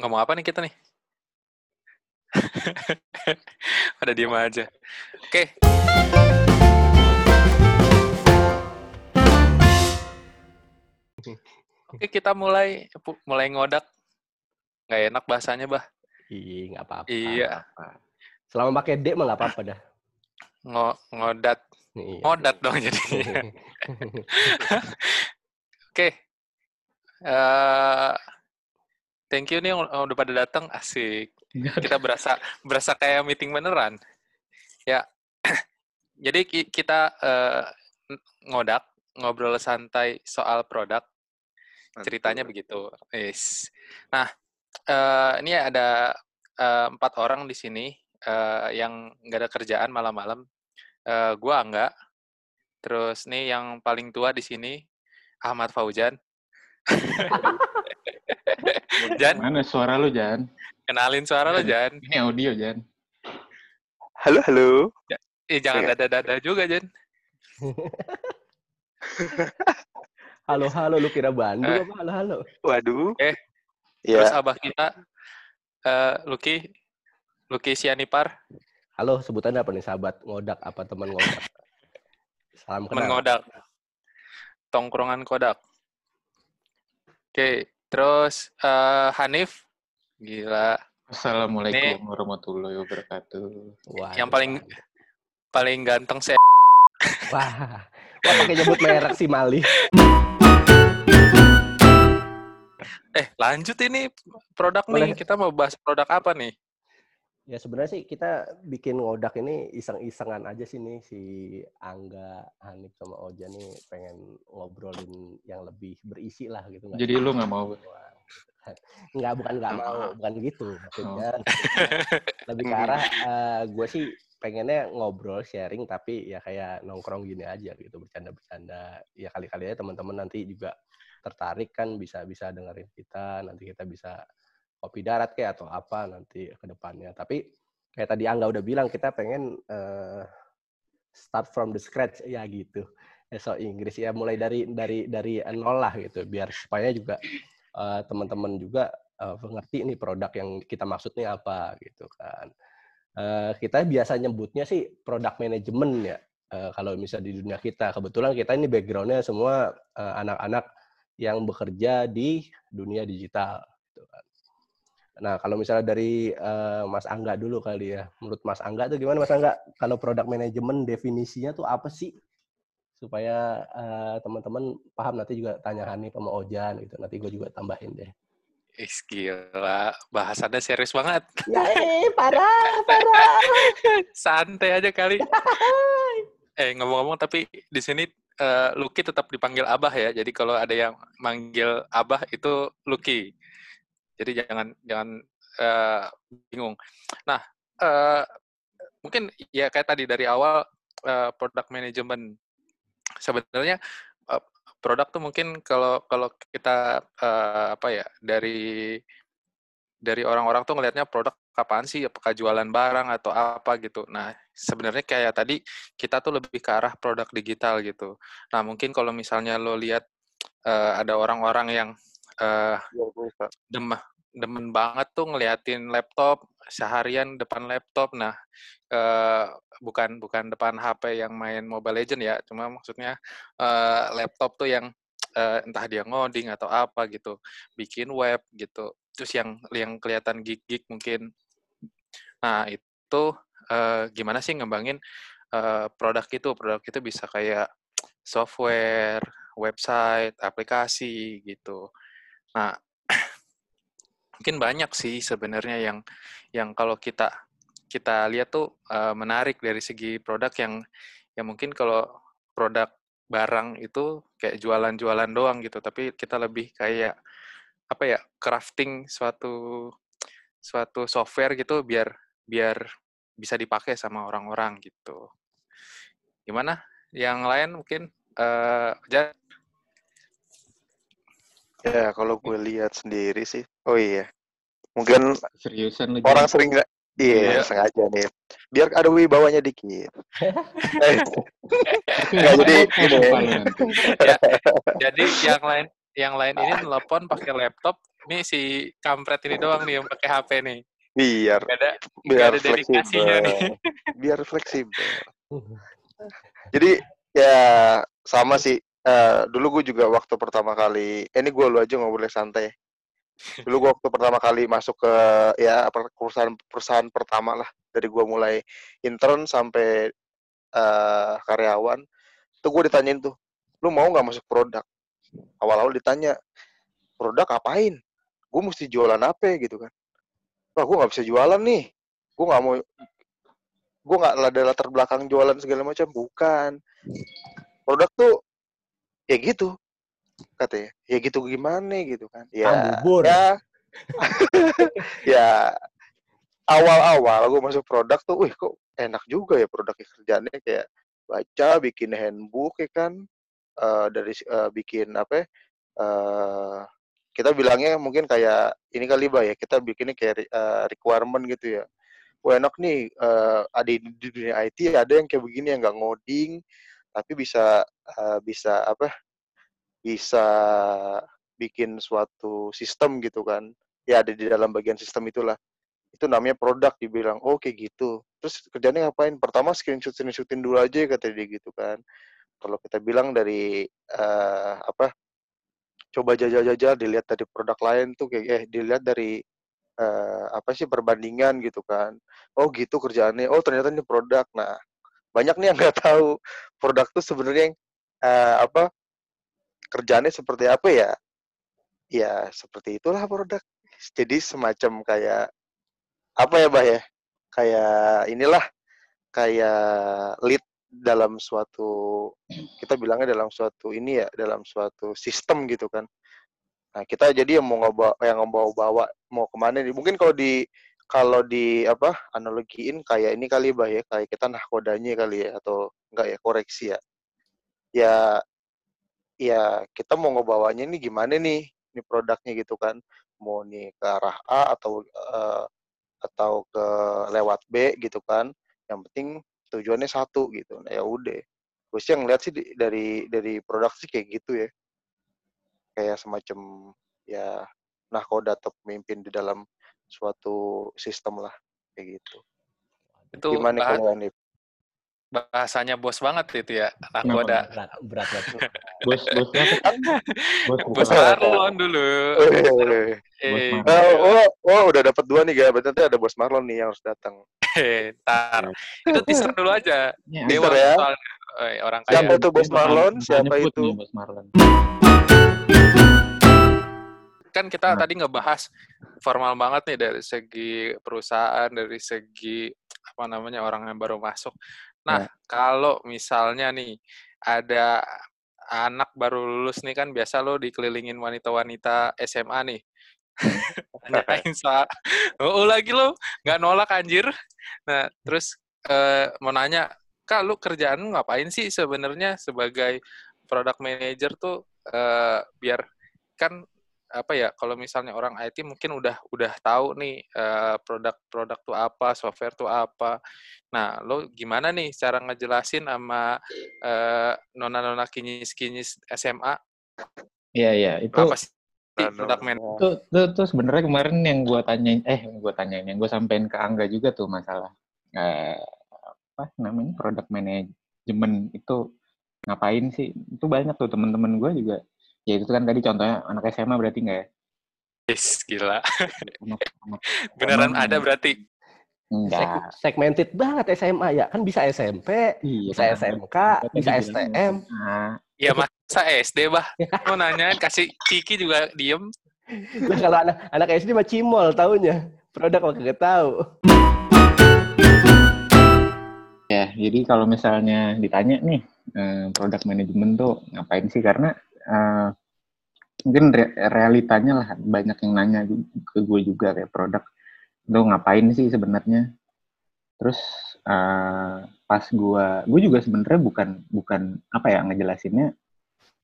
ngomong apa nih kita nih? Pada diem aja. Oke. Oke, kita mulai mulai ngodak. Nggak enak bahasanya, Bah. Iya, nggak apa-apa. Iya, Selama pakai D mah nggak apa-apa dah. ngo ngodat. Iya. Ngodat dong jadinya. Oke. Eh, thank you nih yang udah pada datang. Asik. Kita berasa berasa kayak meeting beneran. Ya. Jadi ki- kita n- ngodak, ngobrol santai soal produk. Ceritanya begitu. Yes. Nah, eh, ini ada eh, empat orang di sini eh, yang nggak ada kerjaan malam-malam. Eh, gua enggak. Terus nih yang paling tua di sini Ahmad Fauzan. Jan, Mana suara lu, Jan? kenalin suara lo Jan. Ini audio, Jan. Halo, halo. Eh jangan Iya. dada-dada juga Jan. halo halo lu kira Bandung Eh. apa halo halo? Waduh. Eh, Terus Ya, abah kita eh Lucky Lucky Sianipar, Halo sebutannya apa nih sahabat ngodak apa teman ngodak? Salam teman kenal. ngodak. Tongkrongan kodak. Oke, terus eh Hanif. Gila, Assalamualaikum warahmatullahi wabarakatuh. Wah, yang paling paling ganteng saya. wah, wah pakai nyebut merek si Mali. Eh, lanjut ini produk nih. Kita mau bahas produk apa nih? Ya sebenarnya sih kita bikin ngodak ini iseng-isengan aja sih nih si Angga, Hanif sama Oja nih pengen ngobrolin yang lebih berisi lah gitu. nggak Jadi lu nggak mau? Enggak, bukan nggak mau, bukan gitu maksudnya. Oh. Lebih ke arah gue sih pengennya ngobrol, sharing tapi ya kayak nongkrong gini aja gitu, bercanda-bercanda. Ya kali-kali aja teman-teman nanti juga tertarik kan bisa bisa dengerin kita, nanti kita bisa kopi darat kayak atau apa nanti ke depannya. Tapi kayak tadi Angga udah bilang kita pengen eh, start from the scratch ya gitu. So Inggris ya mulai dari dari dari nol lah gitu biar supaya juga eh, teman-teman juga eh, mengerti nih produk yang kita maksud nih apa gitu kan. Eh, kita biasa nyebutnya sih produk manajemen ya. Kalau misalnya di dunia kita kebetulan kita ini backgroundnya semua anak-anak yang bekerja di dunia digital gitu kan. Nah, kalau misalnya dari eh, Mas Angga dulu kali ya. Menurut Mas Angga tuh gimana Mas Angga? Kalau produk manajemen definisinya tuh apa sih? Supaya eh, teman-teman paham nanti juga tanya Hani sama Ojan gitu. Nanti gue juga tambahin deh. Ih, gila, bahasannya serius banget. Ya eh, parah, parah. Santai aja kali. Eh, ngomong-ngomong tapi di sini eh, Lucky tetap dipanggil Abah ya. Jadi kalau ada yang manggil Abah itu Lucky. Jadi jangan jangan eh, bingung. Nah, eh, mungkin ya kayak tadi dari awal eh, product management sebenarnya eh, produk tuh mungkin kalau kalau kita eh, apa ya dari dari orang-orang tuh ngelihatnya produk apaan sih apakah jualan barang atau apa gitu. Nah, sebenarnya kayak tadi kita tuh lebih ke arah produk digital gitu. Nah, mungkin kalau misalnya lo lihat eh, ada orang-orang yang eh, ya, gue bisa. demen demen banget tuh ngeliatin laptop seharian depan laptop. Nah, eh, bukan bukan depan HP yang main Mobile Legend ya, cuma maksudnya eh, laptop tuh yang eh, entah dia ngoding atau apa gitu, bikin web gitu. Terus yang yang kelihatan geek-geek mungkin. Nah, itu eh, gimana sih ngembangin eh, produk itu? Produk itu bisa kayak software, website, aplikasi gitu. Nah, mungkin banyak sih sebenarnya yang yang kalau kita kita lihat tuh eh, menarik dari segi produk yang yang mungkin kalau produk barang itu kayak jualan-jualan doang gitu tapi kita lebih kayak apa ya crafting suatu suatu software gitu biar biar bisa dipakai sama orang-orang gitu gimana yang lain mungkin Jan? Ya, kalau gue lihat sendiri sih. Oh iya. Mungkin Seriusan lu, orang sering nggak Iya, Iya. sengaja nih. Biar ada wibawanya dikit. Nggak, jadi ini. nanti. jadi yang lain yang lain ini telepon pakai laptop. Ini si kampret ini doang nih yang pakai HP nih. Biar Gak ada, gak biar ada dedikasinya nih. fleksibel. Biar fleksibel. Jadi ya sama sih. Eh, dulu gue juga waktu pertama kali, eh, ini gue lu aja ngobrol santai. Dulu gue waktu pertama kali masuk ke ya perusahaan perusahaan pertama lah dari gue mulai intern sampai eh, karyawan. Tuh gue ditanyain tuh, lu mau nggak masuk produk? Awal-awal ditanya, produk apain? Gue mesti jualan apa gitu kan? Wah gue nggak bisa jualan nih. Gue nggak mau gue nggak ada latar belakang jualan segala macam bukan produk tuh ya gitu katanya. Ya gitu gimana gitu kan. Ya Ah, bubur. ya. Ya awal-awal gue masuk produk tuh wih kok enak juga ya produknya kerjanya kayak baca bikin handbook ya kan. Eh, dari eh, bikin apa ya, eh, kita bilangnya mungkin kayak ini kali bah ya. Kita bikinnya kayak eh, requirement gitu ya. Wah enak nih eh, ada di, di dunia IT ada yang kayak begini yang nggak ngoding tapi bisa eh, bisa apa bisa bikin suatu sistem gitu kan. Ya ada di dalam bagian sistem itulah. Itu namanya produk dibilang oh kayak gitu. Terus kerjanya ngapain? Pertama screenshot screenshotin dulu aja kata dia gitu kan. Kalau kita bilang dari eh, apa coba jajal-jajal dilihat dari produk lain tuh kayak eh dilihat dari eh, apa sih perbandingan gitu kan. Oh gitu kerjaannya. Oh ternyata ini produk. Nah banyak nih yang nggak tahu produk tuh sebenarnya yang, eh, apa kerjaannya seperti apa ya? Ya seperti itulah produk. Jadi semacam kayak apa ya bah ya? Kayak inilah kayak lead dalam suatu kita bilangnya dalam suatu ini ya dalam suatu sistem gitu kan. Nah kita jadi yang mau ngebawa yang ngebawa bawa mau ke mana nih? Mungkin kalau di kalau di apa analogiin kayak ini kali bah ya kayak kita nahkodanya kali ya atau enggak ya koreksi ya. Ya ya kita mau ngebawanya ini gimana nih ini produknya gitu kan. Mau nih ke arah A atau eh, atau ke lewat B gitu kan. Yang penting tujuannya satu gitu. Nah ya udah. Gue sih yang ngeliat sih dari dari produk sih kayak gitu ya. Kayak semacam ya nahkoda atau pemimpin di dalam suatu sistem lah kayak gitu Itu gimana bah- kalau Hanif? bahasanya bos banget itu ya. Kenapa? Nakoda. Berat, berat, berat. Bos bos siapa? Bos Bos siapa? Marlon dulu. Eh, Eh, Marlon. oh, oh, oh, udah dapat dua nih, guys. Berarti nanti ada bos Marlon nih yang harus datang. ntar. Itu teaser dulu aja. Ya, Dewa ya. soalnya. Eh, orang Siapa kaya. itu bos Marlon? Siapa itu? nih, Bos Marlon. Kan kita Nah. tadi ngebahas formal banget nih dari segi perusahaan, dari segi apa namanya orang yang baru masuk. Nah, kalau misalnya nih ada anak baru lulus nih kan biasa lo dikelilingin wanita-wanita SMA nih. Tanyain soal, oh lagi lo nggak nolak anjir. Nah, terus eh, mau nanya, kak lu kerjaan lu ngapain sih sebenarnya sebagai product manager tuh eh, biar kan apa ya kalau misalnya orang IT mungkin udah udah tahu nih produk-produk tuh apa, software tuh apa. Nah, lo gimana nih cara ngejelasin sama eh, nona-nona kinyis-kinyis SMA Iya iya itu apa sih man? itu itu, itu sebenarnya kemarin yang gua tanyain eh yang gua tanyain yang gua sampein ke Angga juga tuh masalah eh, apa namanya product management itu ngapain sih itu banyak tuh teman-teman gua juga ya itu kan tadi contohnya anak SMA berarti nggak ya Yes, gila. anak, anak Beneran SMA. ada berarti. enggak Seg- segmented banget SMA ya. Kan bisa SMP, iya bisa kan, SMK, tadi bisa STM. SMA. Ya masa SD, bah. Mau nanya, kasih Ciki juga diem. Lah kalau anak anak SD mah cimol taunya. Produk mah kagak tahu. Ya, jadi kalau misalnya ditanya nih, eh, product management tuh ngapain sih? Karena eh, mungkin re- realitanya lah banyak yang nanya ke gue juga kayak produk itu ngapain sih sebenarnya? Terus eh, pas gue, gue juga sebenarnya bukan bukan apa ya ngejelasinnya.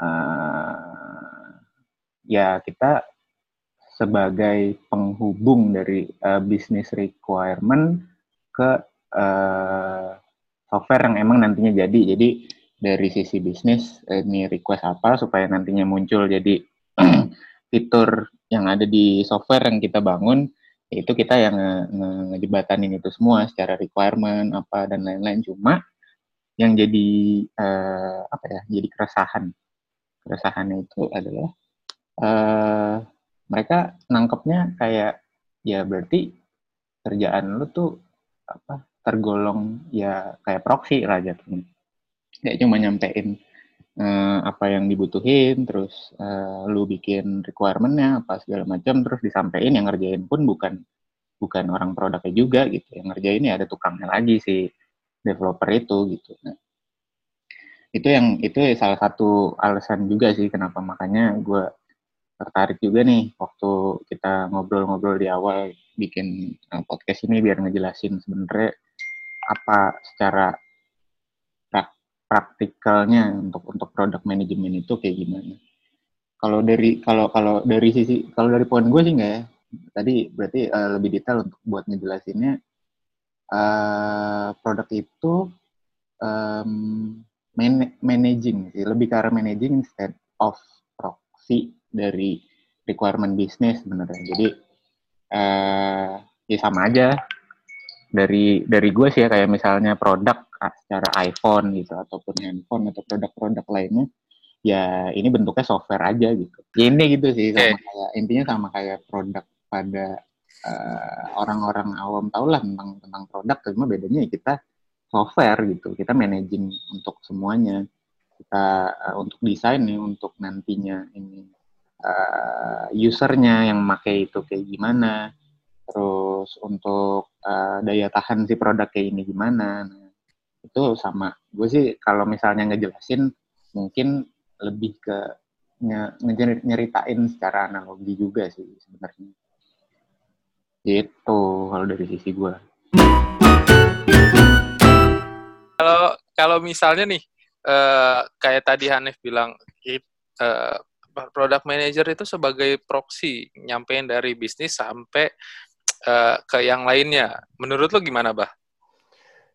eh, ya kita sebagai penghubung dari eh, business requirement ke eh, software yang emang nantinya jadi. Jadi dari sisi bisnis ini request apa supaya nantinya muncul. Jadi fitur yang ada di software yang kita bangun itu kita yang ngejebatanin itu semua secara requirement apa dan lain-lain. Cuma yang jadi uh, apa ya jadi keresahan. Keresahannya itu adalah uh, mereka nangkepnya kayak ya berarti kerjaan lu tuh apa tergolong ya kayak proxy lah jatuhnya kayak cuma nyampein uh, apa yang dibutuhin terus uh, lu bikin requirementnya apa segala macam terus disampaikan yang ngerjain pun bukan bukan orang produknya juga gitu. Yang ngerjain ya ada tukangnya lagi si developer itu gitu. Nah, itu yang itu salah satu alasan juga sih kenapa makanya gue tertarik juga nih waktu kita ngobrol-ngobrol di awal bikin uh, podcast ini biar ngejelasin sebenarnya apa secara praktikalnya untuk untuk produk manajemen itu kayak gimana. Kalau dari kalau kalau dari sisi kalau dari poin gue sih enggak ya. Tadi berarti uh, lebih detail untuk buat ngejelasinnya uh, produk itu um, man managing sih, lebih ke arah managing instead of proxy dari requirement bisnis sebenarnya. Jadi uh, ya sama aja dari dari gue sih ya kayak misalnya produk ah, secara iPhone gitu ataupun handphone atau produk-produk lainnya ya ini bentuknya software aja gitu. Ya ini gitu sih sama kayak intinya sama kayak produk pada eh, orang-orang uh, awam tau lah tentang tentang produk cuma bedanya ya kita software gitu. Kita managing untuk semuanya. Kita uh, untuk desain nih untuk nantinya ini uh, usernya yang pakai itu kayak gimana terus untuk uh, daya tahan si produk kayak ini gimana? Nah, itu sama. Gue sih kalau misalnya ngejelasin mungkin lebih ke nyeritain secara analogi juga sih sebenarnya. Itu kalau dari sisi gue kalau kalau misalnya nih uh, kayak tadi Hanif bilang uh, product manager itu sebagai proxy nyampein dari bisnis sampai uh, ke yang lainnya. Menurut lo gimana, Bah?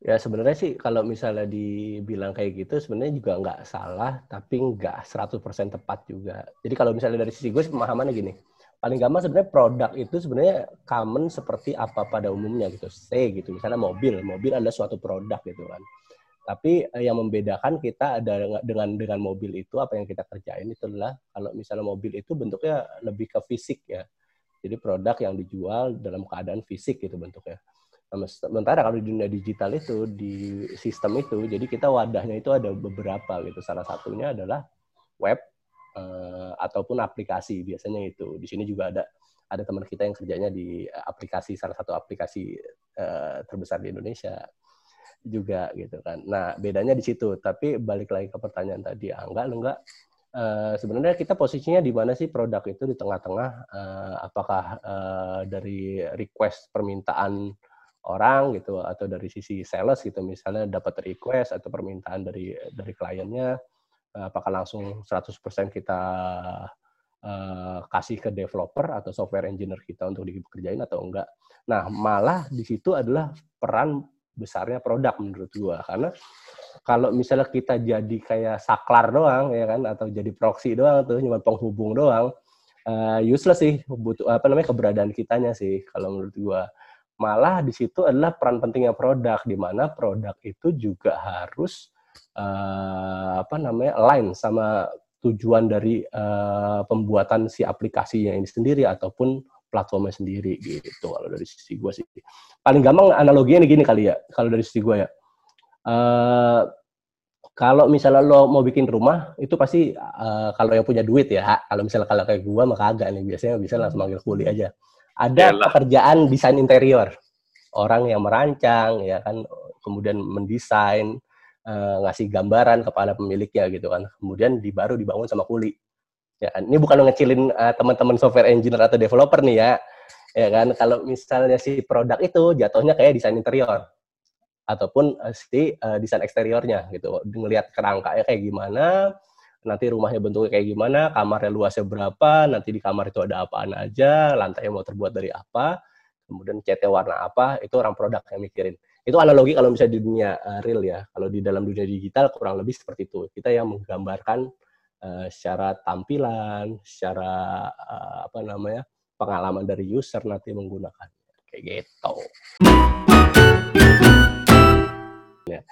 Ya sebenarnya sih kalau misalnya dibilang kayak gitu sebenarnya juga nggak salah, tapi nggak 100% tepat juga. Jadi kalau misalnya dari sisi gue pemahamannya gini, paling gampang sebenarnya produk itu sebenarnya common seperti apa pada umumnya gitu. Say gitu, misalnya mobil, mobil adalah suatu produk gitu kan. Tapi eh, yang membedakan kita ada dengan dengan mobil itu apa yang kita kerjain itu adalah kalau misalnya mobil itu bentuknya lebih ke fisik ya jadi produk yang dijual dalam keadaan fisik gitu bentuknya. Sementara kalau di dunia digital itu di sistem itu, jadi kita wadahnya itu ada beberapa gitu. Salah satunya adalah web uh, ataupun aplikasi biasanya itu. Di sini juga ada ada teman kita yang kerjanya di aplikasi salah satu aplikasi uh, terbesar di Indonesia juga gitu kan. Nah bedanya di situ. Tapi balik lagi ke pertanyaan tadi, ah, enggak enggak Uh, sebenarnya kita posisinya di mana sih produk itu di tengah-tengah uh, apakah uh, dari request permintaan orang gitu atau dari sisi sales gitu misalnya dapat request atau permintaan dari dari kliennya uh, apakah langsung 100% kita uh, kasih ke developer atau software engineer kita untuk dikerjain atau enggak. Nah, malah di situ adalah peran besarnya produk menurut gua karena kalau misalnya kita jadi kayak saklar doang ya kan atau jadi proxy doang tuh cuma penghubung doang uh, useless sih butuh apa namanya keberadaan kitanya sih kalau menurut gua. Malah di situ adalah peran pentingnya produk di mana produk itu juga harus uh, apa namanya align sama tujuan dari uh, pembuatan si aplikasinya ini sendiri ataupun platformnya sendiri gitu kalau dari sisi gue sih. Paling gampang analoginya gini kali ya kalau dari sisi gue ya uh, kalau misalnya lo mau bikin rumah itu pasti uh, kalau yang punya duit ya kalau misalnya kalau kayak gua maka agak nih biasanya bisa langsung manggil kuli aja. Ada Yalah. pekerjaan desain interior. Orang yang merancang ya kan kemudian mendesain uh, ngasih gambaran kepada pemiliknya gitu kan. Kemudian di baru dibangun sama kuli ya kan. Ini bukan ngecilin uh, teman-teman software engineer atau developer nih ya ya kan. Kalau misalnya si produk itu jatuhnya kayak desain interior ataupun uh, si uh, desain eksteriornya gitu. Ngelihat kerangkanya kayak gimana, nanti rumahnya bentuknya kayak gimana, kamarnya luasnya berapa, nanti di kamar itu ada apaan aja, lantainya mau terbuat dari apa, kemudian catnya warna apa, itu orang produk yang mikirin. Itu analogi kalau misalnya di dunia uh, real ya. Kalau di dalam dunia digital kurang lebih seperti itu. Kita yang menggambarkan uh, secara tampilan, secara uh, apa namanya pengalaman dari user nanti menggunakan kayak gitu. Ya.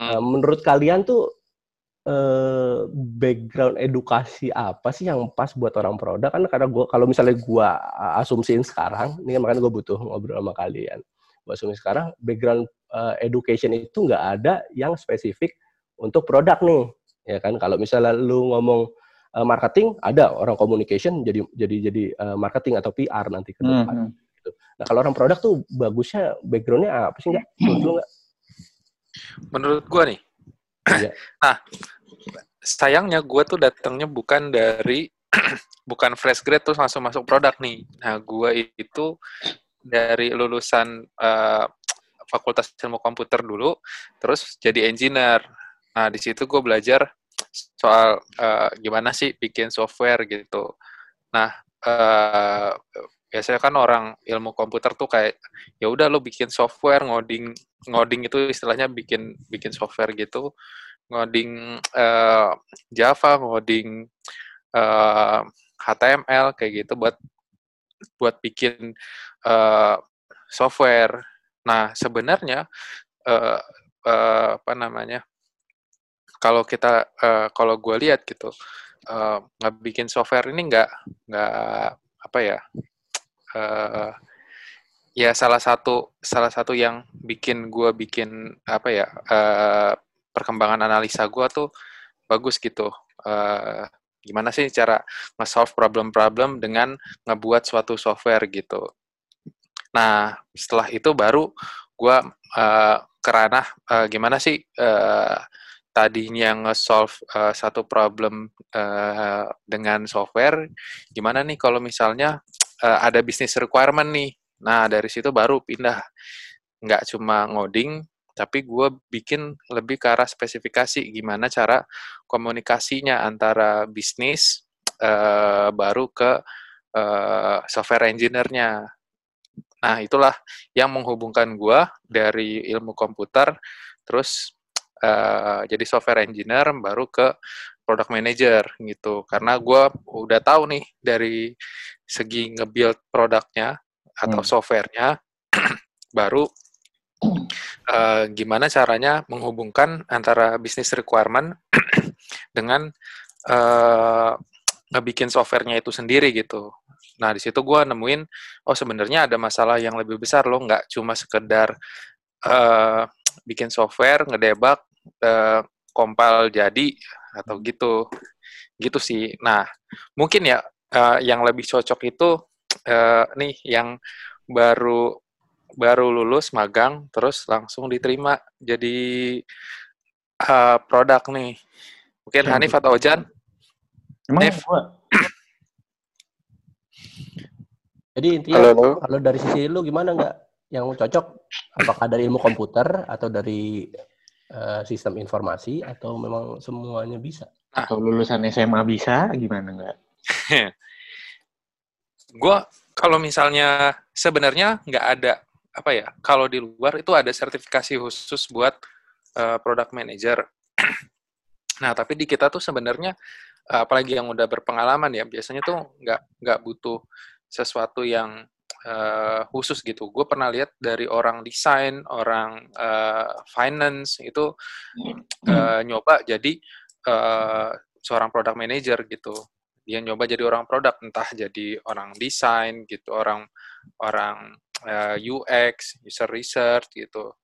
Uh, menurut kalian tuh uh, background edukasi apa sih yang pas buat orang produk? Kan karena gua kalau misalnya gua asumsiin sekarang ini makanya gue butuh ngobrol sama kalian. Gua asumsi sekarang background uh, education itu nggak ada yang spesifik untuk produk nih ya kan? Kalau misalnya lu ngomong uh, marketing ada. Orang communication jadi jadi jadi marketing atau PR nanti ke depan. Mm -hmm. gitu. nah kalau orang produk tuh bagusnya backgroundnya apa sih nggak menurut menurut gua nih ya. nah sayangnya gua tuh datangnya bukan dari bukan fresh grade terus langsung masuk produk nih nah gua itu dari lulusan uh, fakultas ilmu komputer dulu terus jadi engineer Nah, di situ gue belajar soal uh, gimana sih bikin software gitu. Nah, uh, biasanya kan orang ilmu komputer tuh kayak ya udah lo bikin software ngoding ngoding itu istilahnya bikin bikin software gitu. Ngoding uh, Java ngoding uh, HTML kayak gitu buat buat bikin uh, software. Nah sebenarnya uh, uh, apa namanya kalau kita uh, kalau gue lihat gitu uh, bikin software ini nggak nggak apa ya uh, ya salah satu salah satu yang bikin gue bikin apa ya uh, perkembangan analisa gue tuh bagus gitu. Uh, gimana sih cara nge-solve problem-problem dengan ngebuat suatu software gitu. Nah setelah itu baru gue uh, kerana uh, gimana sih uh, tadinya nge-solve uh, satu problem uh, dengan software, gimana nih kalau misalnya uh, ada bisnis requirement nih. Nah, dari situ baru pindah. Nggak cuma ngoding, tapi gue bikin lebih ke arah spesifikasi gimana cara komunikasinya antara bisnis uh, baru ke uh, software engineer-nya. Nah, itulah yang menghubungkan gue dari ilmu komputer, terus uh, jadi software engineer baru ke product manager gitu karena gue udah tahu nih dari segi nge-build produknya atau hmm. softwarenya baru uh, gimana caranya menghubungkan antara bisnis requirement dengan uh, ngebikin softwarenya itu sendiri gitu. Nah di situ gue nemuin oh sebenarnya ada masalah yang lebih besar loh nggak cuma sekedar uh, bikin software ngedebug uh, compile jadi atau gitu. Gitu sih. Nah mungkin ya uh, yang lebih cocok itu uh, nih yang baru baru lulus magang terus langsung diterima jadi uh, produk nih. Mungkin ya, Hanif atau Ojan Emang. Jadi intinya kalau dari sisi lu gimana nggak? Yang cocok? Apakah dari ilmu komputer atau dari uh, sistem informasi atau memang semuanya bisa? Atau lulusan SMA bisa gimana enggak? gue kalau misalnya sebenarnya nggak ada apa ya kalau di luar itu ada sertifikasi khusus buat uh, product manager. nah tapi di kita tuh sebenarnya apalagi yang udah berpengalaman ya biasanya tuh nggak nggak butuh sesuatu yang uh, khusus gitu. Gue pernah lihat dari orang desain, orang uh, finance itu uh, nyoba jadi uh, seorang product manager gitu. Dia nyoba jadi orang produk, entah jadi orang desain gitu, orang orang uh, UX, user research gitu.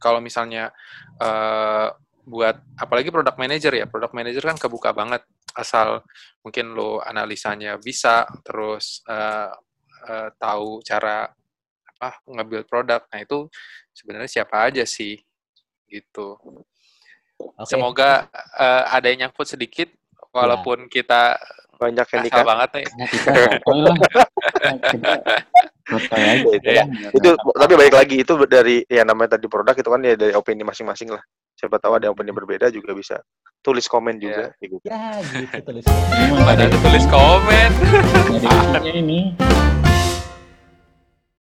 Kalau misalnya uh, buat apalagi product manager ya, product manager kan kebuka banget asal mungkin lo analisanya bisa, terus uh, uh, tahu cara apa ngambil produk. Nah itu sebenarnya siapa aja sih gitu. Okay. Semoga uh, ada yang nyangkut sedikit walaupun ya. kita banyak yang nikah banget nih. Ya, itu, ya. itu tapi baik lagi itu dari ya namanya tadi produk itu kan ya dari opini masing-masing lah. Siapa tahu ada opini berbeda juga bisa tulis komen juga. Ya, gitu. ya gitu tulis komen. Ada tulis komen. Ini